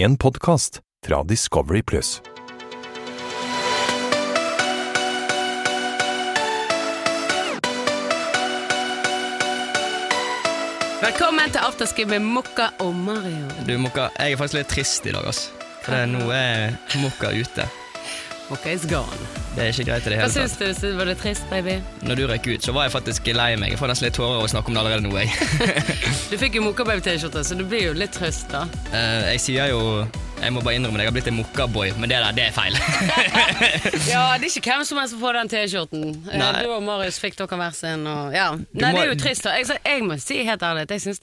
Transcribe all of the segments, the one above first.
En podkast fra Discovery Pluss. Velkommen til afterski med Mokka og Mario. Du, Mokka, jeg er faktisk litt trist i dag, ass. For det, nå er Mokka ute. Mokka is gone. Det er ikke greit i det Hva hele syns tatt. du? Var det trist, baby? Når du røk ut, så var jeg faktisk lei meg. Jeg får nesten litt tårer av å snakke om det allerede nå, jeg. Du fikk jo Mokka-baby-T-skjorte, så du blir jo litt trøst, da. Uh, jeg sier jo Jeg må bare innrømme det, jeg har blitt en Mokka-boy, men det der, det er feil. Ja, det er ikke hvem som helst som får den T-skjorten. Eh, Du og Marius fikk dere hver sin, og ja. Nei, må- det er jo trist, da. Jeg, jeg må si helt ærlig jeg syns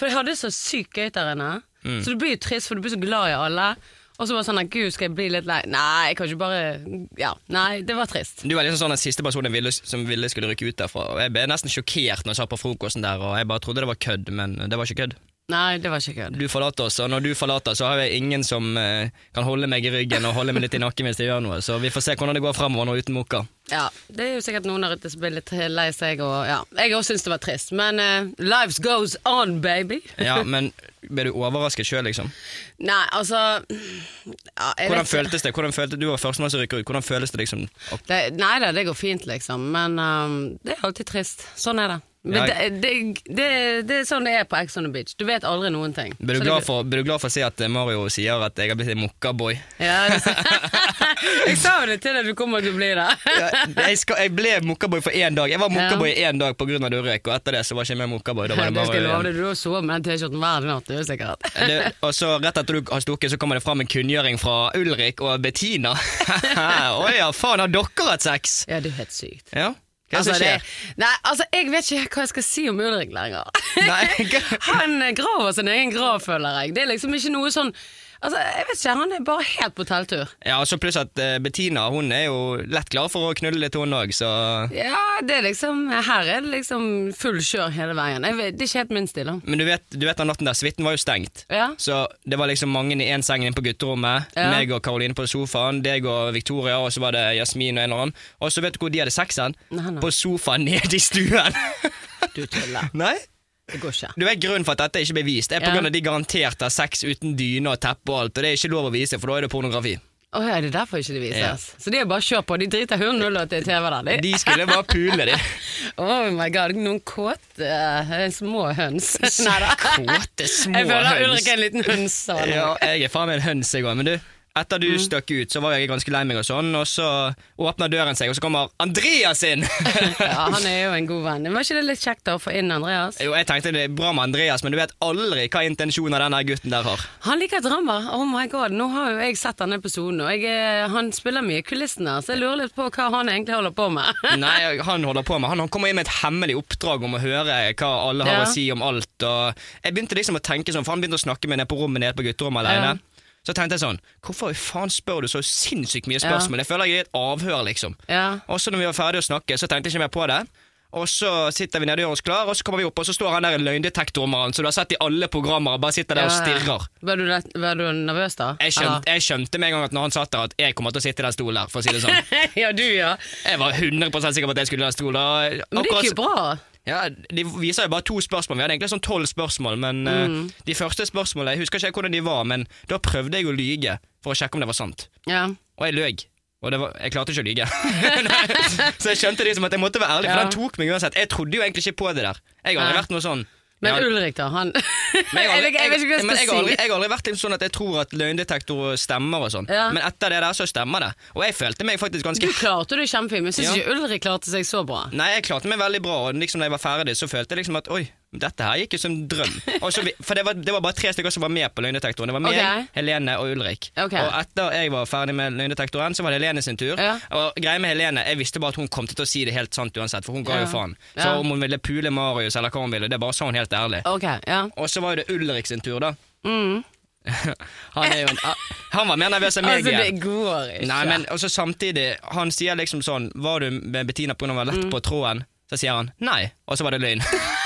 For jeg hadde det så sykt gøy der inne. Mm. Så du blir jo trist, for du blir så glad i alle. Og så var det sånn at gud, skal jeg bli litt lei? Nei, jeg kan ikke bare Ja. Nei, det var trist. Du var liksom sånn den siste personen ville, som ville skulle rykke ut derfra. Og jeg ble nesten sjokkert når jeg satt på frokosten der, og jeg bare trodde det var kødd, men det var ikke kødd. Nei, det var ikke kødd. Du forlater oss, og når du forlater, så har jeg ingen som eh, kan holde meg i ryggen og holde meg litt i nakken hvis jeg gjør noe. Så vi får se hvordan det går fremover nå uten Moka. Ja, det er jo sikkert noen der ute som blir litt lei seg, og ja. Jeg òg syns det var trist, men eh, lives goes on, baby. Ja, men ble du overrasket sjøl, liksom? Nei, altså ja, Hvordan føltes det? Hvordan følte, du var førstemann som rykker ut. Hvordan føles det liksom? det, Nei da, det går fint, liksom, men um, det er alltid trist. Sånn er det. Men det, det, det, det er sånn det er på Ex on the Beach. Du vet aldri noen ting. Blir du, glad for, du glad for å si at eh, Mario sier at jeg har blitt en mokkaboy? Ja, jeg sa jo det til deg, du kommer til å bli det. jeg, skal- jeg ble mokkaboy for én dag. Jeg var mokkaboy i én dag pga. du røk, og etter det så var jeg ikke mer mokkaboy. Da var det Mario bare du har sovet med den T-skjorten hver natt, det er sikkert. det, og så Rett etter du har stukket, så kommer det fram en kunngjøring fra Ulrik og Bettina. Å ja, faen, har dere hatt sex? Ja, det er helt sykt. Ja, hva Altså, det, skjer? nei, altså, jeg vet ikke hva jeg skal si om Ulrik lenger. Han graver sin egen grav, føler jeg. Det er liksom ikke noe sånn Altså, jeg vet ikke, Han er bare helt på telttur. Ja, så Pluss at uh, Bettina hun er jo lett klar for å knulle litt, hun òg, så Ja, det er liksom Her er det liksom full kjør hele veien. Jeg vet, det er ikke helt min stil. Men du vet, du vet den natten der, suiten var jo stengt. Ja. Så det var liksom mange i én seng inne på gutterommet. Ja. Meg og Karoline på sofaen, deg og Victoria, og så var det Jasmin og en eller annen. Og så vet du hvor de hadde sexen? På sofaen nede i stuen. Du tuller. Nei? Det går ikke. Du vet Grunnen for at dette ikke blir vist, er på Ja. grunn av de garantert har sex uten dyne og teppe og alt, og det er ikke lov å vise, for da er det pornografi. Å ja, det er derfor ikke det vises. Ja. Så de er bare kjør på. De driter 100 til TV der. De. De skulle bare pule, de. Oh my god, noen kåte uh, små høns. Neida. Kåte små høns. Jeg føler. Ulrik er en liten høns. Ja, jeg er faen meg en høns, jeg òg. Men du, etter Mm. du stakk ut, så var jeg ganske lei meg og sånn, og så åpner døren seg, og så kommer Andreas inn! Ja, han er jo en god venn. Var ikke det litt kjekt å få inn Andreas? jo, jeg tenkte det er bra med Andreas, men du vet aldri hva intensjoner denne gutten der har. Han liker drama. Oh my god, Nå har jo jeg sett denne episoden, og jeg, er- han spiller mye i kulissene, så jeg lurer litt på hva han egentlig holder på med. Nei, han holder på med Han, han kommer inn med et hemmelig oppdrag om å høre hva alle har Ja. å si om alt. Og jeg begynte liksom å tenke sånn, for han begynte å snakke med nede på rommet nede på gutterommet alene. Ja. Så tenkte jeg sånn Hvorfor faen spør du så sinnssykt mye spørsmål? Jeg føler jeg er i et avhør, liksom. Ja. Og så når vi var ferdige å snakke, så tenkte jeg ikke mer på det. Og så sitter vi nede og gjør oss klar, og så kommer vi opp, og så står han der i løgndetektormannen som du har sett i alle programmer, og bare sitter der og stirrer. Var, du, var du nervøs da? Jeg skjønte, jeg skjønte med en gang at når han satt der, at jeg kommer til å sitte i den stolen der, for å si det sånn. Ja, du ja. Jeg var 100 sikker på at jeg skulle i den stolen. Men det gikk jo bra. Ja, De viser jo bare to spørsmål. Vi hadde egentlig sånn tolv spørsmål, men eh, de første spørsmålene Jeg husker ikke hvordan de var, men da prøvde jeg å lyge for å sjekke om det var sant. Ja. Og jeg løy. Og det var, jeg klarte ikke å lyge. så jeg skjønte liksom at jeg måtte være ærlig, for Ja. den tok meg uansett. Jeg trodde jo egentlig ikke på det der. Jeg har aldri vært noe sånn. Men har- Ulrik, da? Han jeg, har aldri, vært sånn at jeg tror at løgndetektor stemmer og sånn. Ja. Men etter det der så stemmer det. Og jeg følte meg faktisk ganske Du klarte det kjempefint, men syns Ja. ikke Ulrik klarte seg så bra. Nei, jeg klarte meg veldig bra, og liksom da jeg var ferdig, så følte jeg liksom at oi, dette her gikk jo som en drøm. Også, for det var, det var bare tre stykker som var med på løgndetektoren. Det var meg, okay. Helene og Ulrik. Okay. Og etter jeg var ferdig med løgndetektoren, så var det Helene sin tur. Ja. Og greia med Helene, jeg visste bare at hun kom til å si det helt sant uansett, for hun ga Ja. jo faen. Så Ja. om hun ville pule Marius eller hva hun ville, det bare sa hun helt ærlig. Okay. ja. Og så var jo det Ulrik sin tur, da. Mm. Han jo en, Han var mer nervøs enn meg. Altså, det går ikke. Nei, men også samtidig, han sier liksom sånn Var du med Bettina pga. var Mm. lett på tråden? Så sier han nei, og så var det løgn.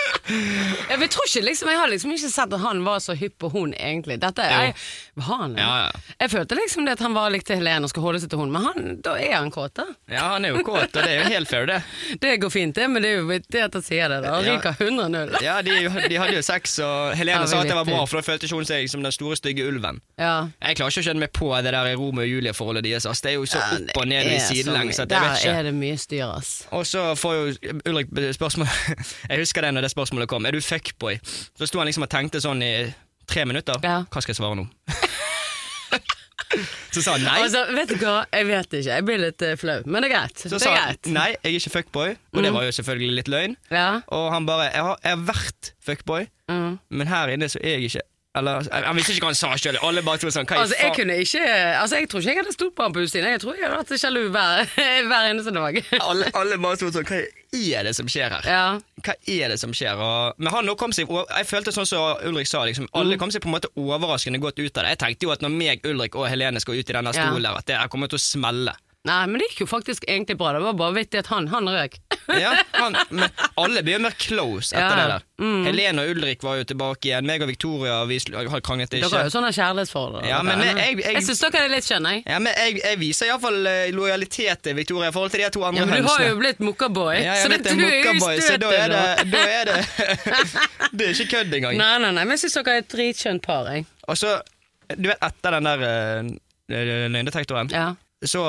Jeg tror ikke liksom Jeg har liksom ikke sett at han var så hypp på hun egentlig. Dette jeg, var han, Ja, ja. Jeg følte liksom det at han var likte Helene og skulle holde seg til hun, men han, da er han kåt, da. Ja, han er jo kåt, og det er jo helt fair, det. Det går fint, det, men det er jo det at han sier det. da Han ryker 100-0. Ja, de, de hadde jo sex, og Helene Ja, sa at det var bra, for da følte ikke hun seg som den store, stygge ulven. Ja. Jeg klarer ikke å skjønne meg på det der Romeo og Julie-forholdet deres. Det er jo så Ja, opp og ned i sidelengs at jeg vet Der er det mye styr, ass. Og så får jo Ulrik spørsmål Jeg husker det når det spørsmålet kom. Er du fuckboy? Så sto han liksom og tenkte sånn i tre minutter. Ja. Hva skal jeg svare nå? så sa han nei. Altså, vet du hva, jeg vet ikke. Jeg blir litt uh, flau, men det er greit. Så det sa han greit. Mm. nei, jeg er ikke fuckboy, og det var jo selvfølgelig litt løgn. Ja. Og han bare Jeg har, jeg har vært fuckboy, Mm. men her inne så er jeg ikke Eller Han visste ikke hva han sa sjøl. Alle bare trodde sånn Hva Altså, jeg kunne ikke Altså, jeg tror ikke jeg hadde stolt på han på utsiden. Jeg tror jeg hadde vært sjalu hver, hver eneste dag. Alle, alle bare trodde sånn Hva er det som skjer her? Ja. Hva er det som skjer? Og, men han nå kom seg Jeg følte sånn som Ulrik sa, liksom, Mm. alle kom seg på en måte overraskende godt ut av det. Jeg tenkte jo at når meg, Ulrik og Helene skal ut i denne stolen, ja. at det kommer til å smelle. Nei, men det gikk jo faktisk egentlig bra. Det var bare vittig at han, han røk. Ja, han, men alle jo mer close etter Ja. det der. Mm. Helene og Ulrik var jo tilbake igjen. Meg og Victoria vi har kranglet Dere ikke. har jo sånne kjærlighetsforhold. Ja, men jeg jeg- jeg- jeg syns dere er litt skjønne, jeg. Ja, men jeg, jeg viser iallfall lojalitet til Victoria i forhold til de to andre Ja, men du har jo blitt mokkaboy, Ja, så det, du er så da er det, da er det Det er ikke kødd engang. Nei, nei, nei, men jeg syns dere er et dritskjønt par, jeg. Og så, du vet, etter den der uh, løgndetektoren, Ja. Så,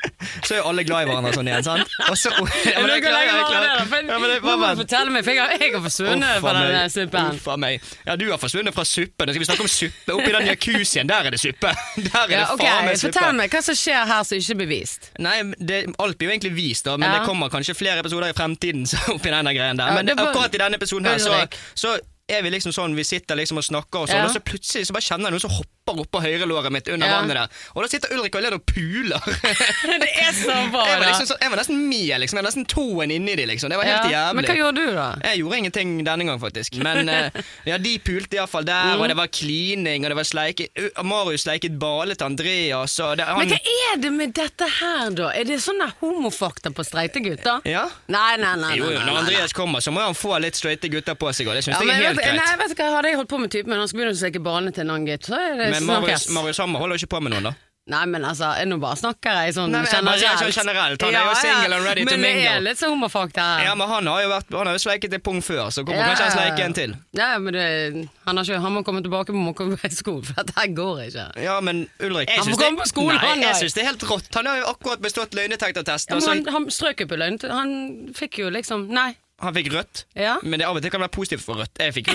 så er jo alle glad i hverandre sånn igjen, sant? Og så, ja, Men det er klart, var jeg er det, da? klar. For- Ja, men det- hva du fortelle meg, for jeg har, jeg har forsvunnet fra denne den suppen. Uff meg. Ja, du har forsvunnet fra suppen. Skal vi snakke om suppe? Oppi den jacuzzien, der er det suppe. Der er Ja, det ok, faen meg suppe. Fortell meg hva som skjer her som ikke er bevist. Nei, det, alt blir jo egentlig vist, da, men Ja. det kommer kanskje flere episoder i fremtiden så oppi denne greien der. Men var- akkurat i denne episoden her, så, så er vi liksom sånn, vi sitter liksom og snakker og sånn, Ja. og så plutselig så bare kjenner jeg noen som hopper oppå høyrelåret mitt under Ja. vannet der. Og da sitter Ulrik og Helene og puler. Det er så bra, Jeg var, liksom så, jeg var nesten med, liksom. Jeg var nesten toen inni de, liksom. Det var helt Ja, jævlig. Men hva gjorde du, da? Jeg gjorde ingenting denne gang, faktisk. Men eh, ja, de pulte iallfall der, Mm. og det var klining, og det var sleike Marius sleiket bale til Andreas, og det, han Men hva er det med dette her, da? Er det sånne homofakta på streite gutter? Ja? Nei, nei, nei. Jo, jo, når Andreas kommer, så må han få litt straighte gutter på seg, og det syns Ja, jeg er helt greit. nei, vet du hva, Hadde jeg holdt på med typen min, han skulle begynne å sleike ballene til en annen gutt, så er det Men Marius. Marius Hammer holder jo ikke på med noen, da. Nei, men altså, nå bare snakker jeg sånn Nei, men jeg bare generelt. sånn generelt, han er jo single and ready to men det mingle. er litt sånn homofakta her. Ja, men han har jo, vært, han har jo sleiket et pung før, så hvorfor Ja, kan ikke han ja, sleike en til? Ja, men det, han, har ikke, han må komme tilbake på Mokkavei-skolen, for dette går ikke. Ja, men Ulrik Han får det, komme på skolen, nei, han, jeg synes det er helt rått. Han har jo akkurat bestått løgndetektortesten. Ja, men han, han strøk jo på løgn. Han fikk jo liksom Nei. Han fikk rødt, Ja. men det av og til kan være positivt for rødt. Jeg fikk jo,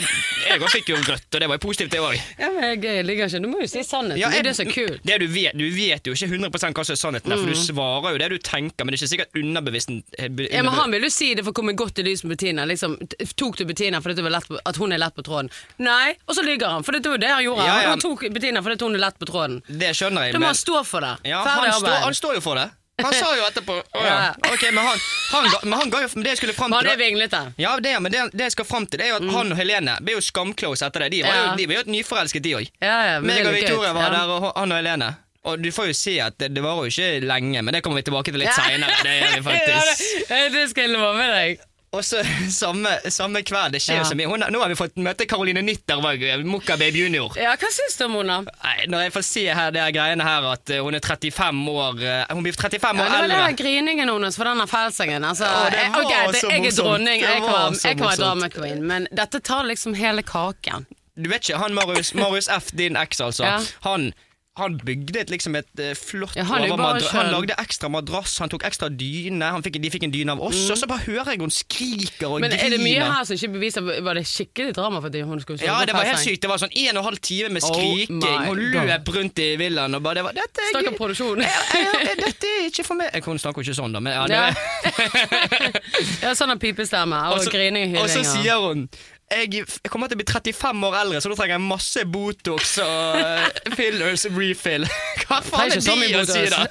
jeg fikk jo rødt, og det var jo positivt, det òg. Ja, men jeg, ligger ikke Du må jo si sannheten. det er det er så kult. Det du, vet, du vet jo ikke 100 hva som er sannheten, der, for Mm. du svarer jo det du tenker, men det er ikke sikkert underbevisst Ja, men Han vil jo si det for å komme godt i lys med Bettina. Liksom, tok du Bettina fordi du var lett på, at hun er lett på tråden? Nei, og så lyver han, for det var jo det han gjorde. Ja, ja. Han tok Bettina fordi hun er lett på tråden. Det skjønner jeg. Da må men- han stå for det. Ja, han, står, arbeid. han står jo for det. Han sa jo etterpå Oh, ja. Ja. Ok, men han, han, ga, men han ga jo men Det jeg skulle fram til han er da- vinglete. ja, det, men det, det jeg skal fram til, det er jo at han og Helene ble jo skamclose etter det. De var Ja. jo, de ble jo nyforelsket, de òg. Ja, ja, men det er litt Victoria gøy. var Ja. der, og han og Helene. Og du får jo si at det, det varer jo ikke lenge, men det kommer vi tilbake til litt Ja. seinere. Det gjør vi Ja, det, det skal jeg love deg. Og så samme, samme kveld, det skjer jo Ja. så mye. Hun, nå har vi fått møte Caroline Nytter, Mokka Baby Junior. Ja, Hva syns du om henne? Nei, Når jeg får se her, det her greiene her at eh, hun er 35 år eh, Hun blir 35 Ja, år det var eldre. griningen hennes for denne felsengen. Altså, ja, det var ok, det, så jeg er dronning, jeg kan jeg kan være drama queen, men dette tar liksom hele kaken. Du vet ikke, han Marius, Marius F, din eks altså, Ja. han, han bygde liksom et eh, flott Ja, han Han lagde ekstra madrass, han tok ekstra dyne, han fikk, de fikk en dyne av oss, og så bare hører jeg hun skriker og Mm. Men griner. er det mye her som ikke beviser Var det skikkelig drama for at hun skulle Ja, det var helt sykt. Det var sånn en og en halv time med Oh skriking. my Hun løp rundt i villaen og bare det var, dette, Stakkar produksjon. Dette er ikke for meg. Hun snakker jo ikke sånn, da, men ja, det, Ja. ja, sånn pipestemme og, og, så, grining og og så sier hun jeg, jeg kommer til å bli 35 år eldre, så da trenger jeg masse Botox og eh, fillers refill. Hva faen er det å si, da?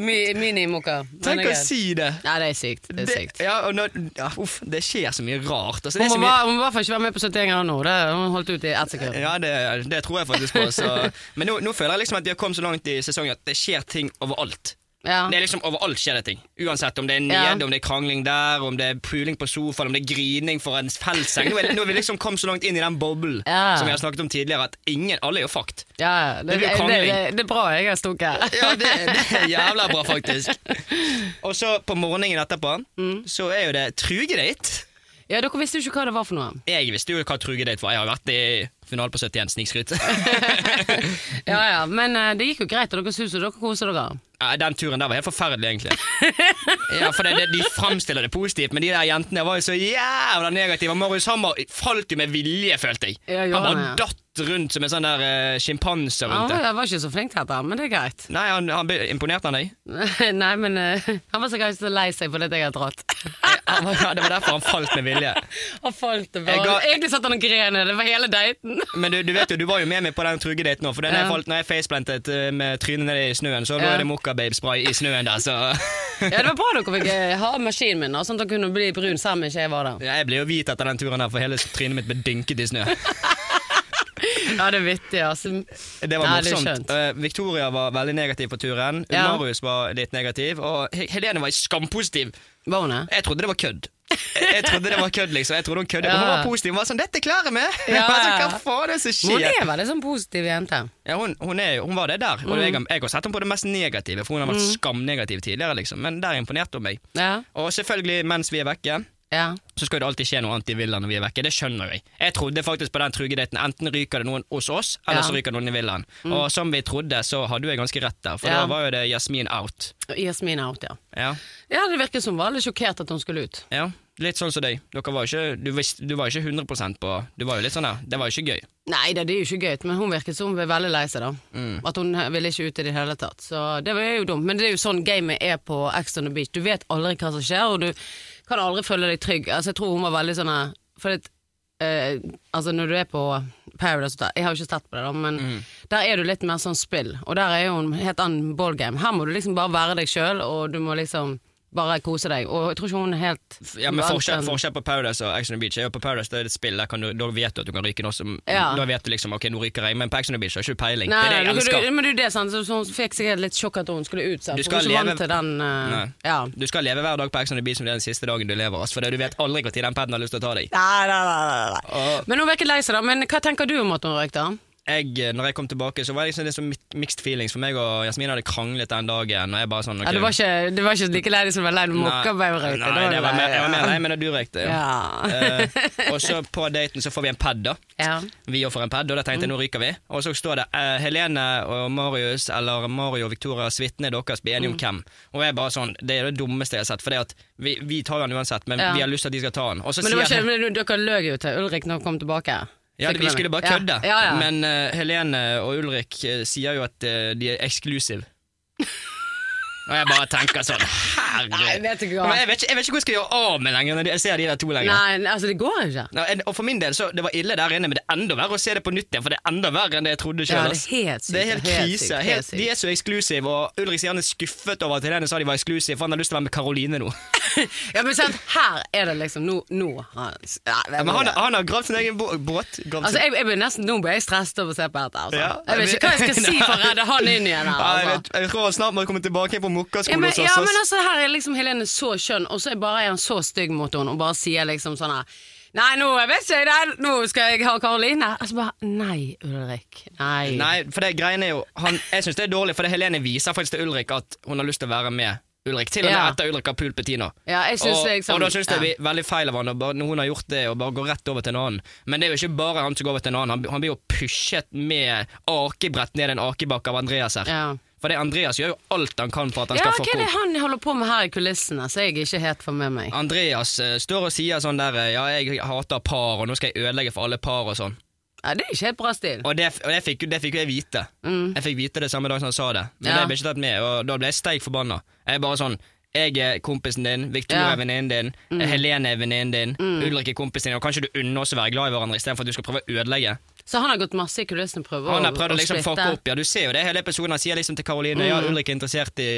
Minimoka. Tenk å si det. Nei, det er sykt. Det er Det, ja, når, ja, uff, det skjer så mye rart. Altså, Hun må, i hvert fall ikke være med på 71 grader nå. Det, hun holdt ut i ett sekund. ja, det, det tror jeg faktisk på. Så. Men nå, nå føler jeg liksom at vi har kommet så langt i sesongen at det skjer ting overalt. Ja. Det er liksom Overalt skjer det ting. Uansett om det er nede, Ja. om det er krangling der, om det er puling på sofaen, om det er grining for en feltseng. Nå er, nå er vi liksom kommet så langt inn i den boblen Ja. som vi har snakket om tidligere, at ingen Alle er jo fucked. Ja, det, Det blir det, det, krangling. det, er bra jeg har stukket. Ja, det, det er jævla bra, faktisk. Og så på morgenen etterpå, Mm. så er jo det trugedate. Ja, Dere visste jo ikke hva det var for noe. Jeg visste jo hva trugedate var. Jeg har vært i finalen på 71, snikskryt. Ja, ja, Men uh, det gikk jo greit, og dere suser, dere koser dere. Ja, Den turen der var helt forferdelig, egentlig. Ja, for det, det, De framstiller det positivt, men de der jentene var jo så jævla negative. Marius Hammer falt jo med vilje, følte jeg. Ja, Han bare han, ja. rundt som en sånn der uh, sjimpanse rundt det. var, jeg var ikke så flink til dette, men det er greit. Nei, han, han Imponerte han deg? Nei, men uh, han var sikkert så lei seg fordi jeg hadde dratt. Ja, det var derfor han falt med vilje. Han falt det bare. ga- Egentlig satt han og gren. Det var hele daten. Men du, du vet jo, du var jo med meg på den trugedaten òg, for den Ja. jeg falt når jeg faceplantet eh, med trynet ned i snøen, så Ja. det Mokka-babe-spray i snøen der, så Ja, Det var bra dere fikk ha maskinen min, sånn at dere kunne bli brun selv om ikke jeg var der. Jeg ble jo hvit etter den turen der, for hele trynet mitt ble dynket i snø. Ja, det er vittig, altså. Det var det morsomt. skjønt. Eh, Victoria var veldig negativ på turen. Ja. Marius var litt negativ, og Helene var skampositiv. Var hun det? Jeg trodde det var kødd. Jeg, jeg trodde det var kødd, liksom. Jeg trodde Hun kødde. Ja. Hun var positiv. Hun var sånn 'Dette klarer vi!' Ja. sånn, Hva faen er det som Hun er veldig sånn positiv jente. Ja, hun, hun, er, hun var det der. Og jeg, har- jeg har sett henne på det mest negative, for hun har vært skamnegativ tidligere, liksom. Men der imponerte hun meg. Ja. Og selvfølgelig, mens vi er vekke, ja. så skal det alltid skje noe annet i villaen når vi er vekke. Det skjønner jeg. Jeg trodde faktisk på den trugedaten. Enten ryker det noen hos oss, eller Ja. så ryker noen i villaen. Og som vi trodde, så hadde jeg ganske rett der. For Ja. da var jo det Jasmin out. Jasmin out, ja. Ja. Ja, Det virket som hun var litt sjokkert at hun skulle ut. ja. Litt sånn som deg. Dere var ikke, du, visste, du var ikke 100% på Du var jo litt sånn der. Det var jo ikke gøy. Nei, det, det er jo ikke gøy, men hun virket som hun ble veldig lei seg. da At hun ville ikke ut i det hele tatt. Så det var jo dumt. Men det er jo sånn gamet er på Ex on the Beach. Du vet aldri hva som skjer, og du kan aldri føle deg trygg. Altså, jeg tror hun var veldig sånn For det, eh, altså når du er på Paradise Hotel Jeg har jo ikke sett på det, da, men der er du litt mer sånn spill. Og der er jo en helt annen ballgame. Her må du liksom bare være deg sjøl, og du må liksom bare kose deg. Og jeg tror ikke hun er helt Ja, men forskjell, forskjell på Paradise og Action on the Beach er jo på Paradise det er et spill, du, da vet du at du kan ryke nå som Ja. Da vet du liksom ok, nå ryker jeg, men på Action on the Beach har du ikke peiling. Nei, det er det jeg elsker. du, men det er det, sant? Så, hun fikk sikkert litt sjokk at hun skulle ut. Sant? Du skal leve- den uh, Ja. Du skal leve hver dag på Action on the Beach som det er den siste dagen du lever. altså, For det, du vet aldri når den paden har lyst til å ta deg. Nei, nei, nei, nei. Og Men hun virket lei seg, da. Men hva tenker du om at hun røyk, da? Jeg, eh, når jeg kom tilbake, så var det liksom mixed feelings. For meg og Jasmin hadde kranglet den dagen. Og jeg bare sånn okay. Ja, du, var ikke, du var ikke like lei deg som du var lei når Nei, Mokkabaug røykte? Nei, det var mer, jeg var mer lei meg når du røykte. Ja. Eh, og så på daten så får vi en pad, da. ja. Vi òg får en pad, og da tenkte jeg nå ryker vi. Og så står det uh, Helene og Marius, eller Mario og Victoria, suitene deres blir enige om hvem. Og jeg bare sånn, Det er det dummeste jeg har sett. For det at vi, vi tar den uansett, men Ja. vi har lyst til at de skal ta den. Men, det var ikke, men dere løy jo til Ulrik når han kom tilbake. Ja, vi skulle bare kødde. Ja. Men uh, Helene og Ulrik uh, sier jo at uh, de er eksklusive. Og jeg bare tenker sånn Nei, Herre vet du hva. jeg, vet ikke, jeg vet ikke hvor jeg skal gjøre av meg lenger når jeg ser de der to lenger. Nei, altså, det går ikke. Nei, og for min del så Det var ille der inne, men det er enda verre å se det på nytt igjen. For det er enda verre enn det jeg trodde Ja, det er helt sykt. det er helt krise. Helt, helt de er så eksklusive, og Ulrik han er skuffet over at Helene sa de var eksklusive, for han har lyst til å være med Karoline nå. Ja, men sant, her er det liksom Nå, nå han ja, men han, han har gravd sin egen båt. Altså, jeg, jeg nesten, Nå ble jeg stresset over å se på dette. Altså. Ja. jeg vet ikke hva jeg skal si for å redde han inn igjen. Her jeg, altså. jeg tror han snart må komme tilbake på Men, hos oss. ja, men altså, her er liksom Helene så skjønn, og så er bare er han så stygg mot henne og bare sier liksom sånn her Nei, nå vet jeg det, nå skal jeg ha Karoline. Altså bare Nei, Ulrik. Nei. Nei, for det greiene er jo han, Jeg syns det er dårlig, for det Helene viser faktisk til Ulrik at hun har lyst til å være med Ulrik. Til og med Ja. etter Ulrik har pult Bettina. Ja, jeg synes og, liksom, og da syns jeg det ja. blir veldig feil av han når hun har gjort det, og bare går rett over til en annen. Men det er jo ikke bare han som går over til en annen. Han, han blir jo pushet med akebrett ned en akebakke av Andreas her. Ja. For det Andreas gjør jo alt han kan for at han Ja, skal hva er det han holder på med her i kulissene, så jeg ikke helt får med meg? Andreas uh, står og sier sånn der eh, Ja, jeg hater par, og nå skal jeg ødelegge for alle par og sånn. Ja, det er ikke helt bra stil. Og det, og det, fikk, det fikk jeg vite. Jeg fikk vite det samme dag som han sa det. Men Mm. Ja. det ble ikke tatt med, og da ble jeg steik forbanna. Jeg er bare sånn jeg er kompisen din, Victoria Ja. Mm. er venninnen din, Helene er venninnen din, Ulrik er kompisen din, og kanskje du unner oss å være glad i hverandre istedenfor at du skal prøve å ødelegge. Så han har gått masse i kulissene prøver prøvd Han å, har prøvd å å liksom fucke opp, ja. Du ser jo det hele episoden. Han sier liksom til Karoline ja, Ulrik er interessert i,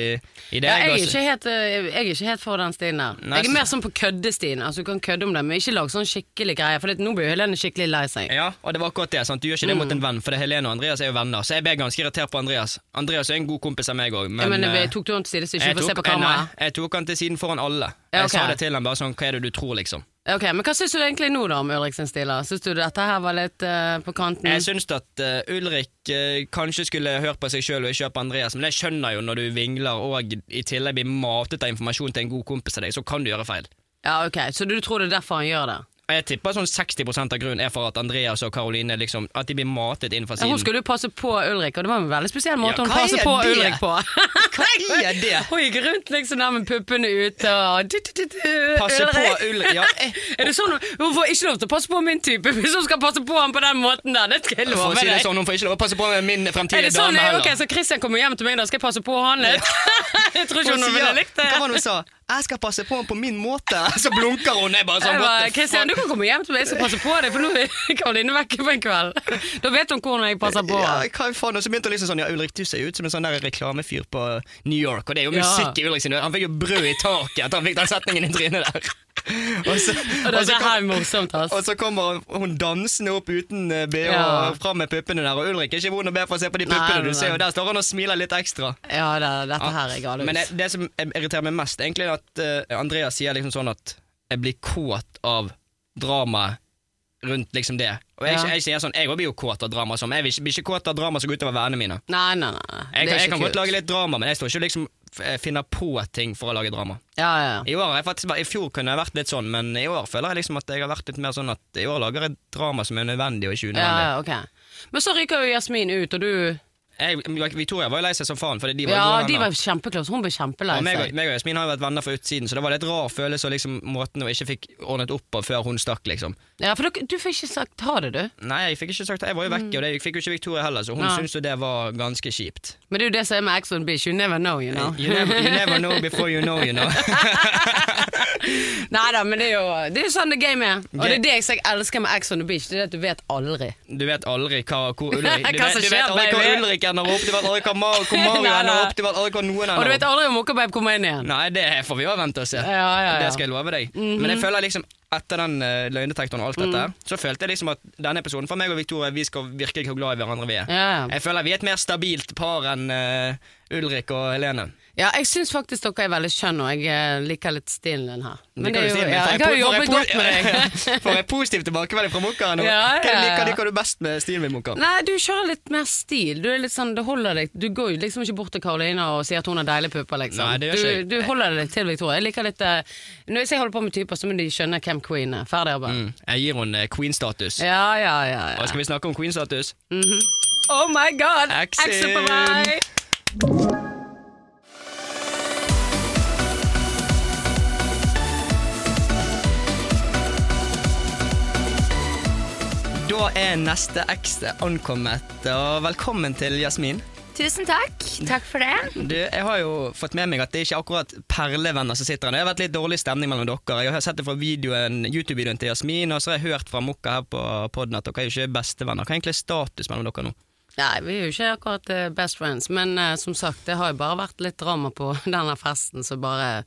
i det. Ja, jeg, er ikke helt, eh, jeg er ikke helt for den stien der. Nei, jeg er mer sånn på køddestien. Altså, du kan kødde om det, men ikke lag sånn skikkelig greier. For nå blir Helene skikkelig lei seg. Ja, og det var akkurat det. sant? Du gjør ikke det mot en venn, for det Helene og Andreas er jo venner. Så jeg ble ganske irritert på Andreas. Andreas er en god kompis av meg òg, Men, ja, men eh, jeg tok du han til side så ikke får se på kamera? Nei, jeg tok han til siden foran alle. Jeg okay. sa det til ham bare sånn Hva er det du tror, liksom? Ok, Men hva syns du egentlig nå da om Ulrik sin stil? da? Syns du dette her var litt uh, på kanten? Jeg syns at uh, Ulrik uh, kanskje skulle hørt på seg sjøl og ikke høre på Andreas, men jeg skjønner jo når du vingler og i tillegg blir matet av informasjon til en god kompis av deg, så kan du gjøre feil. Ja, ok, Så du tror det er derfor han gjør det? Jeg tipper sånn 60 av grunnen er for at Andreas og Karoline liksom, At de blir matet inn fra Ja, hun siden. skulle jo passe på Ulrik, og det var en veldig spesiell måte Ja, hun passer passet er på det? Ulrik på. Hva er det? Hun gikk rundt liksom der med puppene ute og du, du, du, du, Passe på Ulrik ja, Er det sånn Hun får ikke lov til å passe på min type hvis hun skal passe på ham på den måten der. Det skal jeg love deg. si det sånn, Hun får ikke lov til å passe på min fremtidige sånn? dame Ok, heller. Så Christian kommer hjem til meg, da skal jeg passe på han litt? jeg tror ikke hun ville likt det. Hva var det hun sa? 'Jeg skal passe på ham på min måte', så blunker hun. Jeg bare sånn, what Christian, du kan komme hjem til meg, jeg skal passe på deg, for nå er Karoline vekke på en kveld. Da vet hun hvordan jeg passer på. Ja, hva faen, og så begynte hun liksom sånn Ja, Ulrik, du ser ut som en sånn der reklamefyr på New York, og det er jo musikk i Ulrik sin Han fikk jo brød i taket etter han fikk den setningen i trynet der. Og så, Og og så kom- morsomt, og så kommer hun dansende opp uten eh, BH Ja. og fram med puppene der, og Ulrik er ikke vond å be for å se på de puppene. Du ser og. Der står han og smiler litt ekstra. Ja, det, dette her er galt. Men det, det som irriterer meg mest, egentlig, er at uh, Andreas sier liksom sånn at jeg blir kåt av dramaet rundt liksom det. Og jeg, Ja. jeg sier sånn, jeg blir jo kåt av drama. Som, jeg blir ikke, blir ikke kåt av drama som går utover vennene mine. Nei, nei, nei. Jeg, kan- jeg kan godt lage litt drama, men jeg står ikke liksom f- finner på ting for å lage drama. Ja, ja, ja. I år jeg faktisk, I fjor kunne jeg vært litt sånn, men i år føler jeg liksom at jeg har vært litt mer sånn at i år lager jeg drama som er nødvendig og ikke unødvendig. ja, ok. Men så ryker jo Jasmin ut, og du Jeg, Victoria var jo lei seg som faen, fordi de var Ja, gode de var kjempeclose. Hun ble kjempelei seg. og- meg og Jasmin har jo vært venner fra utsiden, så det var litt rar følelse og liksom måten hun ikke fikk ordnet opp på før hun stakk, liksom. Ja, for du, du fikk ikke sagt ha det, du. Nei, jeg fikk ikke sagt. Jeg var jo vekke, og det fikk jo ikke Victoria heller, så hun ja. syntes jo det var ganske kjipt. Men det er jo det som er med Ex on Beach. You never know, you know. You never, you never know before you know, you know. Nei da, men det er jo det er sånn det game er. Og det er det jeg elsker med Ex on the Beach. Det er at du vet aldri. Du vet aldri hva, hvor Ulrik Du vet, du vet aldri hva. Ulrik ender opp, du vet aldri hva Mar hvor Mario Nei, ender nei. opp, du vet aldri hva noen Og du vet aldri om Mokkababe kommer inn igjen. Nei, det får vi jo vente og se. Ja, ja, ja. Det skal jeg love deg. Men jeg føler liksom etter den uh, løgndetektoren og alt dette, Mm. så følte jeg liksom at denne episoden for meg og Victoria, vi skal virkelig hvor glad i hverandre vi er. Jeg føler vi er et mer stabilt par enn uh, Ulrik og Helene. Ja, jeg syns faktisk dere er veldig skjønne, og jeg eh, liker litt stilen din her. Men det det du jo, ja, jeg har jo jobbet godt med deg. Får jeg positiv tilbakemelding fra Mokka nå? Ja, Hva ja, liker, liker du best med stilen min, Mokka? Nei, du kjører litt mer stil. Du er litt sånn, det holder deg Du går liksom ikke bort til Karoline og sier at hun har deilige pupper, liksom. Nei, det gjør ikke du, holder deg til Victoria. Jeg liker litt uh, Når jeg holder på med typer, så må de skjønne hvem Queen er. Ferdig arbeid. Mm, jeg gir henne queen-status. Ja, ja, ja. Og skal vi snakke om queen-status? Oh my god! Exit. Exit på vei! Da er neste ekse ankommet, og velkommen til Jasmin. Tusen takk. Takk for det. Du, jeg har jo fått med meg at det er ikke akkurat perlevenner som sitter her. Det har vært litt dårlig stemning mellom dere. Jeg har sett det fra videoen, YouTube-videoen til Jasmin, og så har jeg hørt fra Mokka her på podden at dere er jo ikke bestevenner. Hva er egentlig status mellom dere nå? Nei, vi er jo ikke akkurat eh, best friends, men uh, som sagt, det har jo bare vært litt drama på denne festen, så bare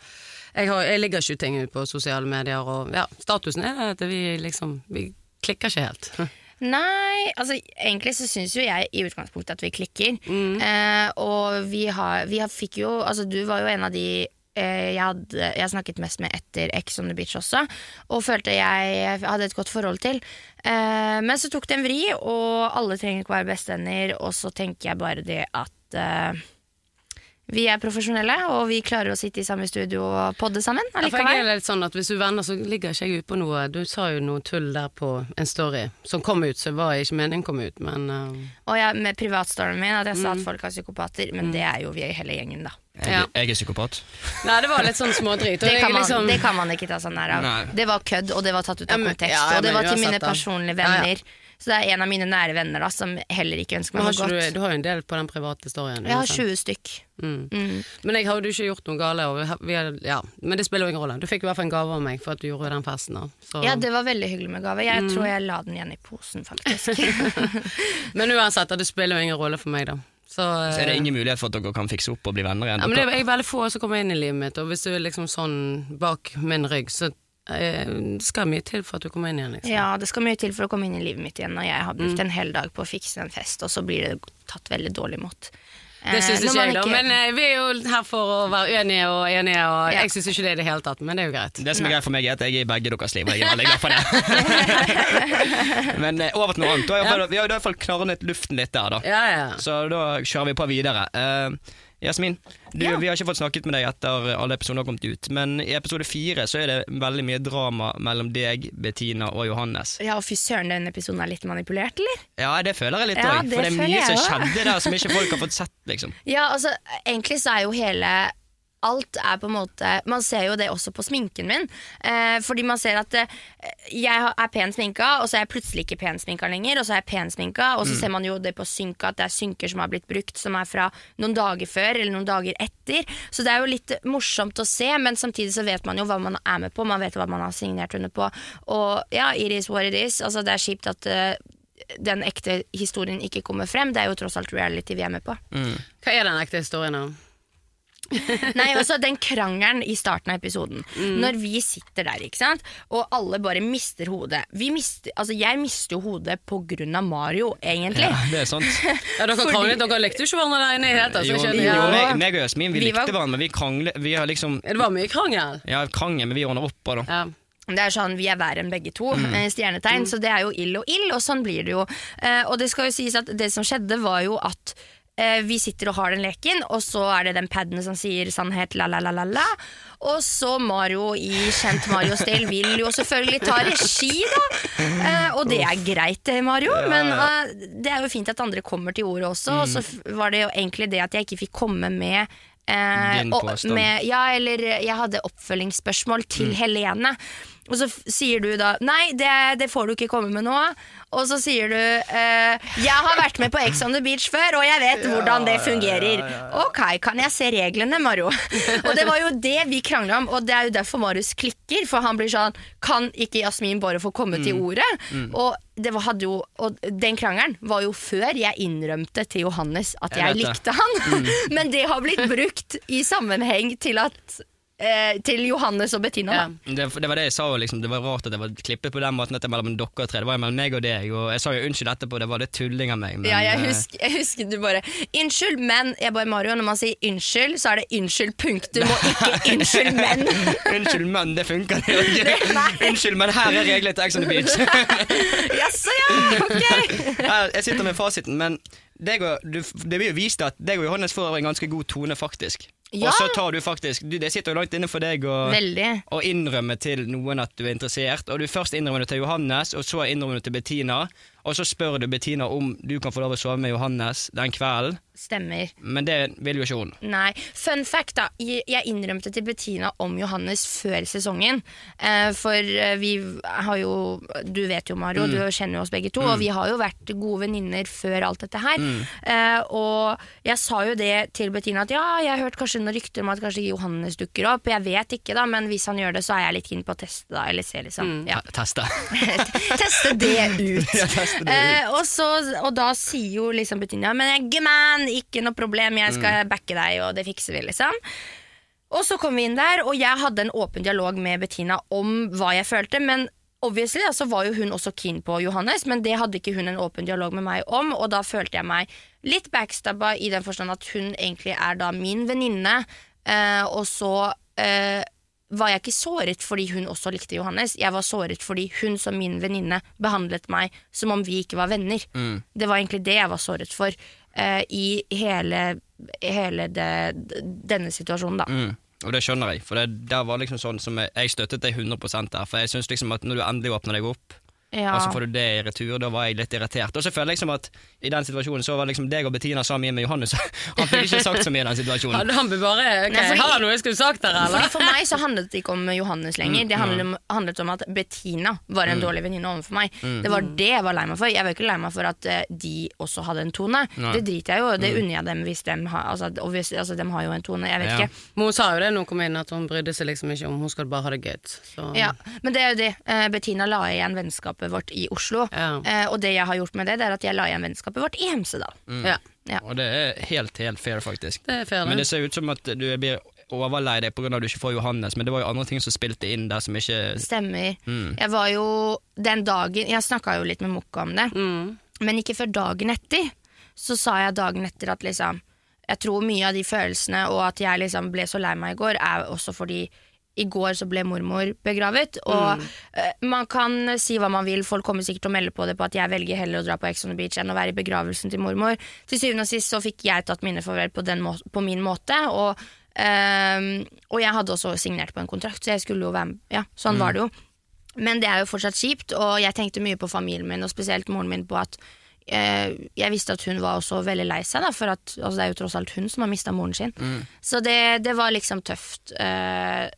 Jeg, har, jeg ligger ikke ut ting på sosiale medier, og ja, statusen er at vi liksom Vi klikker ikke helt. Nei, altså egentlig så syns jo jeg i utgangspunktet at vi klikker. Eh, og vi har, vi har fikk jo Altså du var jo en av de eh, jeg, hadde, jeg snakket mest med etter Ex on the Beach også, og følte jeg hadde et godt forhold til. Eh, men så tok det en vri, og alle trenger ikke være bestevenner, og så tenker jeg bare det at eh, vi er profesjonelle, og vi klarer å sitte i samme studio og podde sammen Ja, for jeg allikevel. er litt sånn at Hvis du er venner, så ligger ikke jeg ute på noe Du sa jo noe tull der på en story som kom ut, så var ikke meningen kom ut, men uh... Og ja, med privatstoryen min, at jeg sa at folk er psykopater, men det er jo vi i hele gjengen, da. Ja. jeg er psykopat. Nei, det var litt sånn smådrit. Det kan, man, liksom- det kan man ikke ta sånn her av. Nei. Det var kødd, og det var tatt ut Ja, av men- kontekst. ja, ja, og det var til mine personlige Ja, ja. venner. Så det er en av mine nære venner da som heller ikke ønsker meg noe godt. du, du har jo en del på den private storyen. Jeg har 20 stykk. Mm. Mm. Men jeg har jo ikke gjort noe gale. Og vi, har- vi, har- ja. Men det spiller jo ingen rolle. Du fikk i hvert fall en gave av meg for at du gjorde den festen. Da. Så. Ja, det var veldig hyggelig med gave. Mm. Jeg tror jeg la den igjen i posen, faktisk. Men uansett, det spiller jo ingen rolle for meg, da. Så, Så er det eh, ingen mulighet for at dere kan fikse opp og bli venner igjen? ja, men det er veldig få som kommer inn i livet mitt, og hvis du er liksom sånn bak min rygg, så skal mye til for at du kommer inn igjen. Liksom. Ja, det skal mye til for å komme inn i livet mitt igjen, og jeg har Mm. en hel dag på å fikse en fest, og så blir det tatt veldig dårlig imot. Det syns Eh, ikke jeg, da. Men eh, vi er jo her for å være uenige og enige, og Ja. jeg syns ikke det i det hele tatt, men det er jo greit. Det som er greit for meg, er at jeg er i begge deres liv, og jeg er veldig glad for det. Men eh, over til noe annet. Vi har i hvert fall klarnet luften litt der, da. Ja, ja. Så da kjører vi på videre. Eh, Jasmin, du, Ja. vi har ikke fått snakket med deg etter alle episoder har kommet ut, men i episode fire så er det veldig mye drama mellom deg, Bettina og Johannes. Ja, og fy søren, den episoden er litt manipulert, eller? Ja, det føler jeg litt òg, ja, for det er mye som skjedde der som ikke folk har fått sett, liksom. Ja, altså, egentlig så er jo hele Alt er på en måte Man ser jo det også på sminken min. Eh, fordi man ser at eh, jeg er pen sminka, og så er jeg plutselig ikke pen sminka lenger. Og så er jeg pen sminka, og så ser man jo det på synka at det er synker som har blitt brukt, som er fra noen dager før eller noen dager etter. Så det er jo litt morsomt å se, men samtidig så vet man jo hva man er med på. Man vet hva man har signert under på. Og ja, it is what it is. Altså, det er kjipt at eh, den ekte historien ikke kommer frem. Det er jo tross alt reality vi er med på. Hva er den ekte historien, da? Nei, altså Den krangelen i starten av episoden, når vi sitter der, ikke sant og alle bare mister hodet vi mister, altså Jeg mister jo hodet på grunn av Mario, egentlig. Ja, det er sant. Ja, dere Fordi- kranglet, dere lekte jo ikke hverandre der inne i det hele tatt. Jo, jeg jo, ja. meg, meg og Jasmin, vi Vi var- likte hverandre, men vi kranglet Vi har liksom Det var mye krangel. Ja, krangel, men vi ordner opp på det. Ja. Det er sånn, Vi er verre enn begge to, mm. stjernetegn, så det er jo ild og ild, og sånn blir det jo. Eh, og det skal jo sies at det som skjedde, var jo at eh, vi sitter og har den leken, og så er det den paden som sier sannhet, la-la-la-la. Og så Mario i kjent Mario-stil vil jo selvfølgelig ta regi, da. Eh, og det er greit, det, Mario, men eh, det er jo fint at andre kommer til ordet også. Og så var det jo egentlig det at jeg ikke fikk komme med eh, Din påstand. ja, eller jeg hadde oppfølgingsspørsmål til Helene. Og så sier du da Nei, det, det får du ikke komme med nå. Og så sier du eh, Jeg har vært med på Ex on the Beach før, og jeg vet hvordan det fungerer. Ok, kan jeg se reglene, Mario? og det var jo det vi krangla om, og det er jo derfor Marius klikker. For han blir sånn Kan ikke Jasmin bare få komme til ordet? Og det var, jo, og den krangelen var jo før jeg innrømte til Johannes at Jeg jeg, likte han. Men det har blitt brukt i sammenheng til at eh, Til Johannes og Bettina. Ja. Det, det var det jeg sa, liksom, det var rart at det var klippet på den måten at det var mellom dere tre. Det var mellom meg og deg, og jeg sa jo unnskyld etterpå, det var litt tulling av meg. Men, Ja, jeg eh, husker, jeg husker du bare Unnskyld, men Jeg bare Mario, når man sier unnskyld, så er det unnskyld, punktum, og ikke unnskyld, men. Unnskyld, men det funker det ikke. Unnskyld, men her er reglene til Ex on the Beach. Jaså, ja! Ok. Jeg sitter med fasiten, men deg og, du, det blir jo vist at deg og Johannes får en ganske god tone, faktisk. Ja. Og så tar du faktisk du, Det sitter jo langt inne for deg å å innrømme til noen at du er interessert. Og du Først innrømmer du til Johannes, og så innrømmer du til Bettina. Og så spør du Bettina om du kan få lov å sove med Johannes den kvelden. Stemmer. Men det vil jo ikke hun. Nei. Fun fact, da. Jeg innrømte til Bettina om Johannes før sesongen. Eh, for eh, vi har jo Du vet jo, Mario, du kjenner jo oss begge to. Og vi har jo vært gode venninner før alt dette her. Mm. og jeg sa jo det til Bettina at ja, jeg har hørt kanskje noen rykter om at kanskje Johannes dukker opp. Jeg vet ikke, da, men hvis han gjør det, så er jeg litt keen på å teste, da. Eller se, liksom. Ja. Teste. Teste det ut. Eh, og, så, og da sier jo liksom Bettina Men man, ikke noe problem, jeg skal backe deg, og det fikser vi, liksom. Og så kom vi inn der, og jeg hadde en åpen dialog med Bettina om hva jeg følte, men obviously så var jo hun også keen på Johannes, men det hadde ikke hun en åpen dialog med meg om, og da følte jeg meg litt backstabba i den forstand at hun egentlig er da min venninne, eh, og så eh, var jeg ikke såret fordi hun også likte Johannes. Jeg var såret fordi hun som min venninne behandlet meg som om vi ikke var venner. Det var egentlig det jeg var såret for uh, i hele, hele det, denne situasjonen, da. Mm. Og det skjønner jeg, for det det var liksom sånn som jeg, jeg støttet deg 100 der. For jeg syns liksom at når du endelig åpner deg opp, Ja. og så får du det i retur. Da var jeg litt irritert. Og så føler jeg liksom at i den situasjonen så var liksom deg og Bettina så mye med Johannes. Han fikk ikke sagt så mye i den situasjonen. Han, han bare ok, Nei, fordi- Har han noe jeg skulle sagt der, eller? For meg så handlet det ikke om Johannes lenger. Det handlet om, handlet om at Bettina var en dårlig venninne overfor meg. Det var det jeg var lei meg for. Jeg var ikke lei meg for at eh, de også hadde en tone. Det driter jeg jo Det unner jeg dem hvis de har altså, obviously, altså, de har jo en tone. Jeg vet Ja. ikke. Men hun sa jo det når hun kom inn, at hun brydde seg liksom ikke om hun skulle bare ha det gøy. Ja, men det er jo det. Eh, Bettina la igjen vennskapet vårt i Oslo. Ja. Eh, og det jeg har gjort med det, det er at jeg la igjen vennskapet vårt i Hemsedal. Ja, Ja. Og det er helt, helt fair, faktisk. det er fair. Men det. ser ut som at du blir overlei deg pga. at du ikke får Johannes, men det var jo andre ting som spilte inn der som ikke Stemmer. Jeg var jo den dagen Jeg snakka jo litt med Mokka om det, Mm. men ikke før dagen etter. Så sa jeg dagen etter at liksom Jeg tror mye av de følelsene og at jeg liksom ble så lei meg i går, er også fordi i går så ble mormor begravet, og eh, man kan si hva man vil, folk kommer sikkert til å melde på det på at jeg velger heller å dra på Ex on the Beach enn å være i begravelsen til mormor. Til syvende og sist så fikk jeg tatt mine farvel på, på min måte, og, uh, og jeg hadde også signert på en kontrakt, så jeg skulle jo være med. Ja, sånn var det jo. Men det er jo fortsatt kjipt, og jeg tenkte mye på familien min, og spesielt moren min, på at eh, jeg visste at hun var også veldig lei seg, da, for at altså, det er jo tross alt hun som har mista moren sin. Så det, det var liksom tøft eh,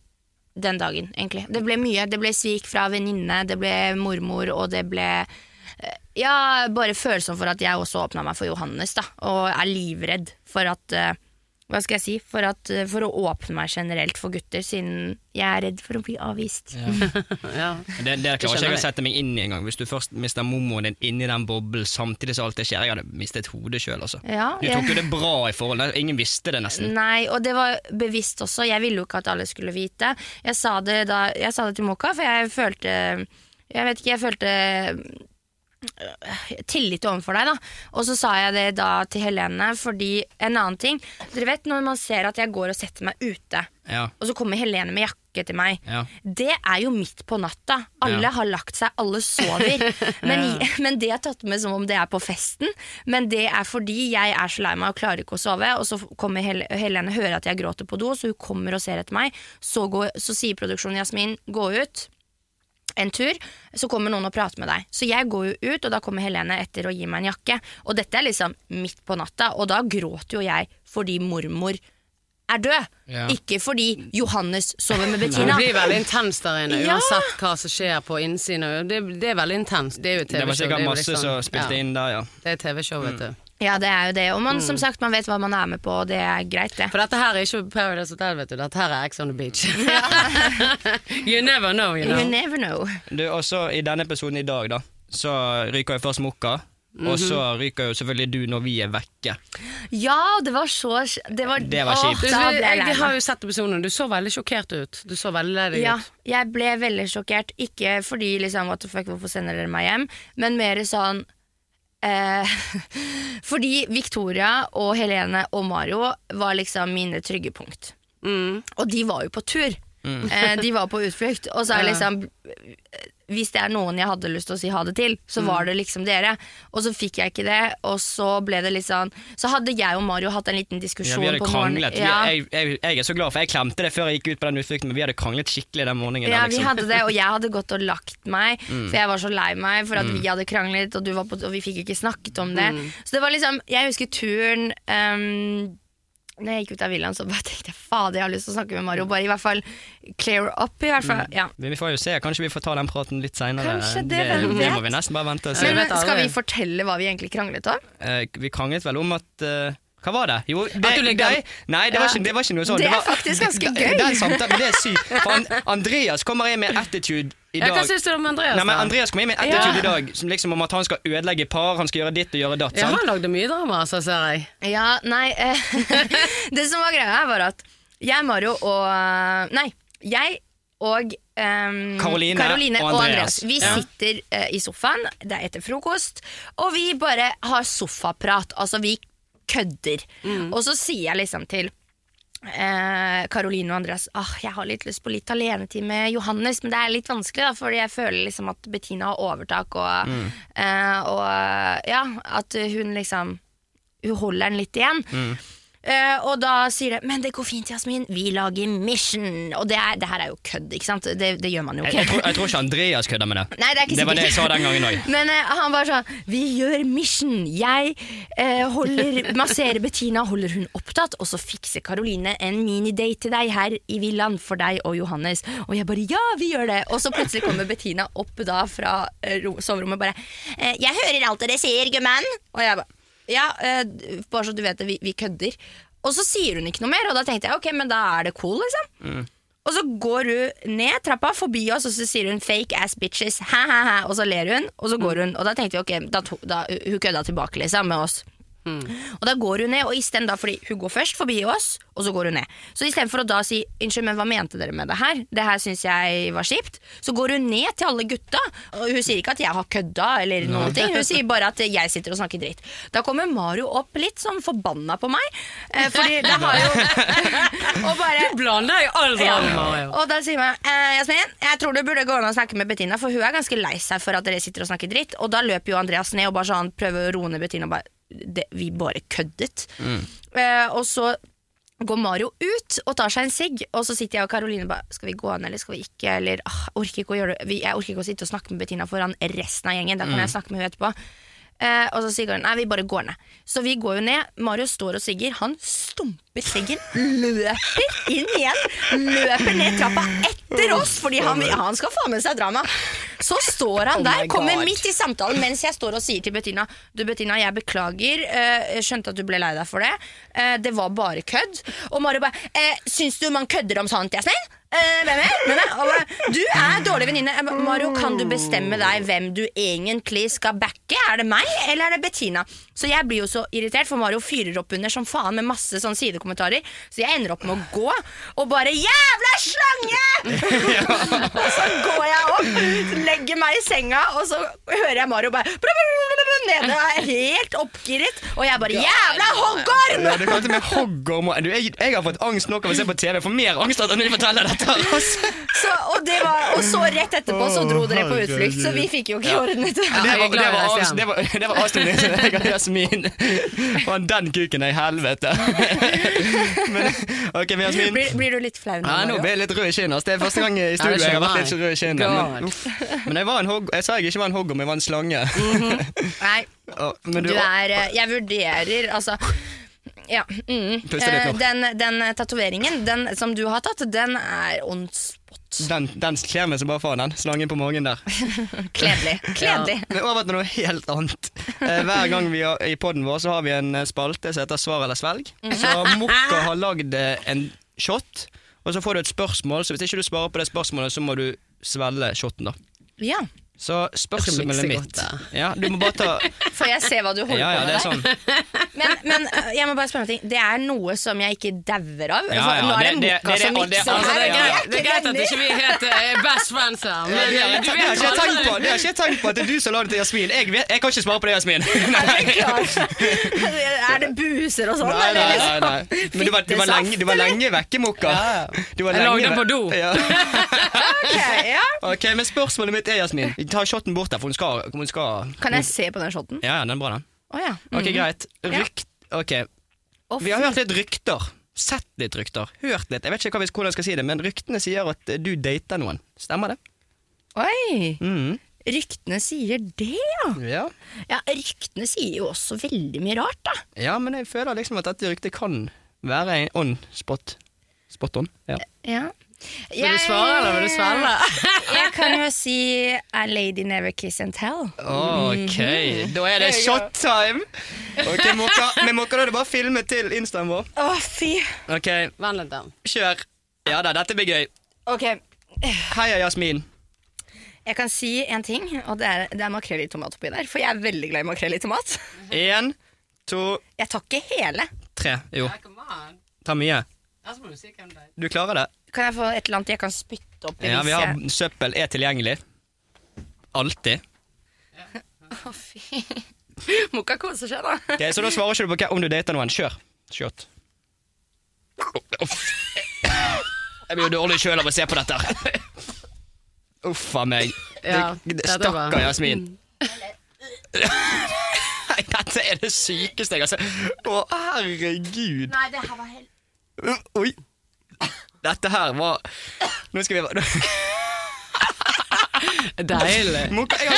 den dagen, egentlig. Det ble mye. Det ble svik fra venninne, det ble mormor, og det ble eh, ja, bare følelsen for at jeg også åpna meg for Johannes, da, og er livredd for at eh, hva skal jeg si? For, at, eh, for å åpne meg generelt for gutter, siden jeg er redd for å bli avvist. Ja. Det, det klarer ikke jeg å sette meg inn i engang. Hvis du først mister mommoen din inni den boblen samtidig som alt det skjer. Jeg hadde mistet hodet sjøl, altså. Ja, Du tok jo det bra i forholdet. Ingen visste det nesten. Nei, og det var bevisst også. Jeg ville jo ikke at alle skulle vite. Jeg sa det, da, jeg sa det til Moka, for jeg følte Jeg vet ikke, jeg følte tillit overfor deg, da. Og så sa jeg det da til Helene, fordi en annen ting Dere vet når man ser at jeg går og setter meg ute, Ja, og så kommer Helene med jakke til meg. ja. Det er jo midt på natta. Alle Ja. har lagt seg, alle sover. Men, men det er tatt med som om det er på festen. Men det er fordi jeg er så lei meg og klarer ikke å sove. Og så kommer Hel Helene hører at jeg gråter på do, så hun kommer og ser etter meg. Så, går, så sier produksjonen Jasmin gå ut en tur, så kommer noen og prater med deg. Så jeg går jo ut, og da kommer Helene etter og gir meg en jakke. Og dette er liksom midt på natta, og da gråter jo jeg fordi mormor er død. Ja. Ikke fordi Johannes sover med Bettina. Det blir veldig intenst der inne, Ja. uansett hva som skjer på innsiden. Det, det er veldig intenst. Det er jo TV-show. det var sikkert masse som spilte ja, inn der, ja. Det er TV-show, vet du. Ja, det er jo det. Og man, som sagt, man vet hva man er med på, og det er greit, det. For dette her er ikke Paradise Hotel, vet du. Dette her er Ex on the Beach. you never know, you know. You never know. Du, også i denne episoden i dag, da, så ryker jo først Mokka. Og så ryker jo selvfølgelig du når vi er vekke. Ja, det var så Det var, Det var kjipt. Du, jeg jeg, har jo sett episoden, du så veldig sjokkert ut. Du så veldig lei deg Ja, ut. jeg ble veldig sjokkert. Ikke fordi liksom, what the fuck, hvorfor sender dere meg hjem, men mer sånn eh, Fordi Victoria og Helene og Mario var liksom mine trygge punkt. Mm. Og de var jo på tur. Eh, de var på utflukt. Og så er liksom Hvis det er noen jeg hadde lyst til å si ha det til, så var det liksom dere. Og så fikk jeg ikke det, og så ble det litt sånn Så hadde jeg og Mario hatt en liten Ja, diskusjon vi hadde på kranglet. Vi, Ja. jeg, jeg, jeg er så glad, for jeg klemte det før jeg gikk ut på den utflukten, men vi hadde kranglet skikkelig den morgenen. Ja, der, vi liksom. hadde det, og jeg hadde gått og lagt meg, Mm. for jeg var så lei meg for at vi hadde kranglet, og, du var på, og vi fikk ikke snakket om det. Mm. Så det var liksom Jeg husker turen um, Når jeg gikk ut av villaen, så bare tenkte jeg fader, jeg har lyst til å snakke med Mario. Bare i hvert fall clear up, i hvert fall. Ja. Vi får jo se, kanskje vi får ta den praten litt seinere. Det, det vet? må vi nesten bare vente og se. Men skal vi fortelle hva vi egentlig kranglet om? Eh, vi kranglet vel om at eh, Hva var det? Jo, det, ligger- det, Nei, det var, ikke, det var ikke noe sånt. Det er faktisk ganske det- gøy. Den samtalen, det er sykt. For Andreas kommer inn med attitude i dag. hva syns du om Andreas? Nei, men? Andreas kom inn med attitude i dag som liksom om at han skal ødelegge par, han skal gjøre ditt og gjøre datt. Ja, sant? han lagde mye drama, så ser jeg. Ja, nei eh, Det som var greia, var at jeg, Mario og Nei, jeg og Karoline Caroline og og Andreas. Vi Ja. sitter uh, i sofaen, det er etter frokost, og vi bare har sofaprat. Altså, vi kødder. Og så sier jeg liksom til eh, og Andreas ah, jeg har litt lyst på litt alenetid med Johannes, men det er litt vanskelig, da, fordi jeg føler liksom at Bettina har overtak, og, eh, og ja, at hun liksom Hun holder den litt igjen. Eh, og da sier det 'men det går fint, Jasmin, vi lager mission'. Og det, er, det her er jo kødd, ikke sant? Det, det gjør man jo ikke. jeg, tror, jeg tror ikke Andreas kødder med det. Nei, det er ikke det var det jeg sa den gangen òg. Men uh, han bare sånn Vi gjør mission. Jeg uh, holder masserer Bettina, holder hun opptatt, og så fikser Karoline en minidate til deg her i villaen for deg og Johannes. Og jeg bare ja, vi gjør det. Og så plutselig kommer Bettina opp da fra soverommet bare Jeg hører alt dere sier, gummen'. Og jeg bare ja, eh, bare så du vet det, vi, vi kødder. Og så sier hun ikke noe mer, og da tenkte jeg ok, men da er det cool, liksom. Og så går hun ned trappa forbi oss, og så sier hun 'fake ass bitches', ha, ha, ha, og så ler hun, og så går hun. Og da tenkte vi ok, da, da, hun kødda tilbake liksom med oss. Og da går hun ned, og isteden da, fordi hun går først forbi oss, og så går hun ned. Så istedenfor å da si 'unnskyld, men hva mente dere med det her', det her syns jeg var kjipt, så går hun ned til alle gutta, og hun sier ikke at jeg har kødda, eller noen ting, hun sier bare at jeg sitter og snakker dritt. Da kommer Mario opp litt sånn forbanna på meg, eh, fordi det har jo Og bare Blander deg aldri ja. Mario. Og da sier man eh, Jasmin, jeg tror du burde gå an og snakke med Bettina, for hun er ganske lei seg for at dere sitter og snakker dritt. Og da løper jo Andreas ned og bare sånn prøver å roe ned Bettina. og Bare, det, vi bare køddet. Eh, og så går Mario ut og tar seg en sigg, og så sitter jeg og Karoline bare Skal vi gå an, eller skal vi ikke? Eller ah, orker ikke å gjøre det Jeg orker ikke å sitte og snakke med Bettina foran resten av gjengen. Da kan jeg snakke med henne etterpå. Eh, og så sier han, nei, vi bare går ned. Så vi går jo ned. Mario står og sigger. Han stumper siggen, løper inn igjen. Løper ned trappa etter oss, fordi han, han skal få med seg drama. Så står han der, kommer midt i samtalen mens jeg står og sier til Bettina Du Bettina, jeg beklager. eh, Jeg skjønte at du ble lei deg for det. Eh, Det var bare kødd. Og Mario bare eh, Syns du man kødder om sånt, Jasmin? Eh, du er dårlig venninne. Mario, kan du bestemme deg hvem du egentlig skal backe? Er det meg, eller er det Bettina? Så jeg blir jo så irritert, for Mario fyrer opp under som faen med masse sånne sidekommentarer. Så jeg ender opp med å gå, og bare 'jævla slange!' og så går jeg opp, legger meg i senga, og så hører jeg Mario bare nede, og er helt oppgiret. Og jeg bare 'jævla hoggorm!' Ja, du kalte meg hoggorm. Du, jeg, jeg har fått angst nok av å se på TV. Jeg får mer angst av når de forteller dette. Så, og, det var, og så rett etterpå så dro dere på utflukt, så vi fikk jo ikke ordnet det. Det var, det var, det var, det var Jasmin. Og den kuken er i helvete. Men, ok, Jasmin Blir, blir du litt flau nå, ja, nå blir jeg litt rød i kinnet. Det er første gang i studio jeg har vært litt rød i kinnet. Men, men jeg, var en hogg, jeg sa jeg ikke var en hoggorm, jeg var en slange. Nei, Og- men du er eh, Jeg vurderer, altså ja, mm. Eh, Den, den tatoveringen den som du har tatt, den er on spot. Den, den kler meg som bare faen, den. Slangen på magen der. Kledelig. Kledelig. Men over til noe helt annet. Eh, hver gang vi har, i podden vår så har vi en eh, spalte som heter Svar eller svelg. Så Mokka har lagd en shot, og så får du et spørsmål. Så hvis ikke du svarer på det spørsmålet, så må du svelge shoten, da. Ja. Så spørsmålet mitt ja, Du må bare ta Får jeg se hva du holder Ja, ja, på det med er sånn. Men, men øh, jeg må bare spørre om ting. Det er noe som jeg ikke dauer av? Ja, ja, nå er det, det- Moka som mikser altså, Altså, det, er her. det er greit at ikke vi er helt eh, best friends her, men Det eh, du det har ikke jeg tenkt på. Det har ikke jeg tenkt på at det er du som la det til Jasmin. Jeg, vet, jeg kan ikke svare på det, Jasmin. Er det? Er det buser og sånn? Nei, nei, nei, nei. Men du var, du var, lenge, du var lenge vekke, Mokka. Du var Jeg lagde den på do. Ja. Ok, ja. Ok, Men spørsmålet mitt er, Jasmin Ta shoten bort der, for hun skal, hun skal Kan jeg se på den shoten? Ja, ja, den er bra, den. Å ja. Ok, Mm. greit. Rykt... Ok, Å, Vi har fy. hørt litt rykter. Sett litt rykter. Hørt litt. Jeg vet ikke hva vi- hvordan jeg skal si det, men ryktene sier at eh, du dater noen. Stemmer det? Oi! Mhm. Ryktene sier det, ja. Ja. Ja, Ryktene sier jo også veldig mye rart, da. ja, men jeg føler liksom at dette ryktet kan være en on spot. Spot on. Ja. Ja. Vil du svare, eller vil du svelge? Jeg kan jo si A lady never kiss and tell. Ok, da er det shot time! Ok, Mokka, Men Mokka, da er det bare å filme til instaen vår. Å, fy. Ok, Vent litt, da. kjør. Ja da, dette blir gøy. Ok, Heia, Jasmin. jeg kan si en ting, og det er, det er makrell i tomat oppi der. For jeg er veldig glad i makrell i tomat. Én, to, Jeg tar ikke hele. tre. Jo, Come on. ta mye. Ja, så må du si hvem det er. Du klarer det. Kan jeg få et eller annet jeg kan spytte opp i Ja, vi har Søppel er tilgjengelig. Alltid. Å, fy. ikke kose seg, da. Ok, så da svarer ikke du på hva- om du dater noen. Kjør. Shot. Jeg blir jo dårlig sjøl av å se på dette. Uff a meg. Ja, Det- dette var- Stakkar Jasmin. Nei, dette Dette er det sykeste jeg har sett. Å, herregud. Nei, det her var helt Oi. Dette her var Nå skal vi Deilig. Jeg, har,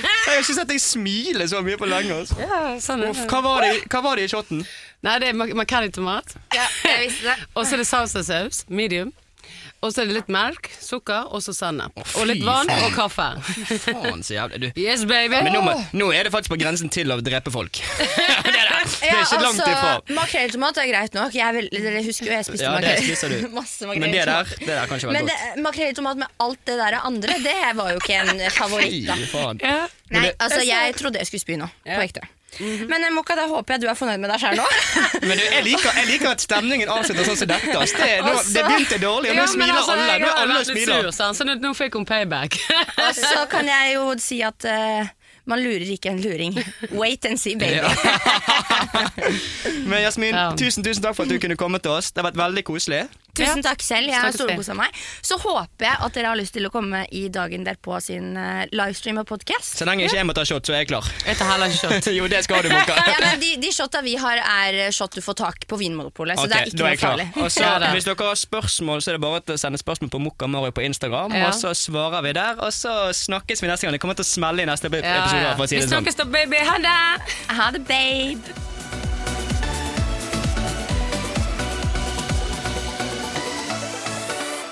jeg har ikke sett deg smile så mye på lenge. Altså. Ja, sånn Uff, hva, var det, i- hva var det i shoten? Nei, det er mak- makrell-tomat. Ja, jeg visste det. Og så er det salsasaus, medium. Og så er det litt melk, sukker og så sennep. fy Og litt vann faen. og kaffe. Faen, så jævlig. Du. Yes, baby! Men nå, må- nå er det faktisk på grensen til å drepe folk. det, er, det. det er ikke langt ifra. altså, Makrelltomat er greit nok. Jeg, vil, dere husker jo jeg spiste Ja, det makrell. spiser du. Masse Men det der, det der kan ikke være Men godt. makrell i tomat med alt det der andre, det var jo ikke en favoritt. da Fy faen. Ja. Nei, altså Jeg trodde jeg skulle spy nå. Ja. På ekte. Men eh, Mokka, da håper jeg du er fornøyd med deg sjøl nå. Men du, jeg, liker, jeg liker at stemningen avslutter sånn som dette. Det, nå, Altså- det begynte dårlig, og nå Ja, smiler altså, alle. Nå alle smiler. Sur, sånn, så nå, nå fikk hun payback. Og så kan jeg jo si at uh, man lurer ikke en luring. Wait and see, baby. Men Jasmin, tusen tusen takk for at du kunne komme til oss. Det har vært veldig koselig. Tusen takk selv. Jeg har storkosa meg. Så håper jeg at dere har lyst til å komme i dagen derpå sin uh, livestream og podkast. Så lenge ikke jeg må ta shot, så er jeg klar. Jeg tar heller ikke shot. jo, det skal du, Mokka. Ja, men de, de shotta vi har, er shot du får tak på Vinmonopolet, så okay, det er ikke noe farlig. Også, Ja, hvis dere har spørsmål, så er det bare å sende spørsmål på Mokka Mario på Instagram, Ja. og så svarer vi der. Og så snakkes vi neste gang. Det kommer til å smelle i neste episode. Ja, ja. for å si Vi det sånn. snakkes da, baby. Ha det! Ha det, babe.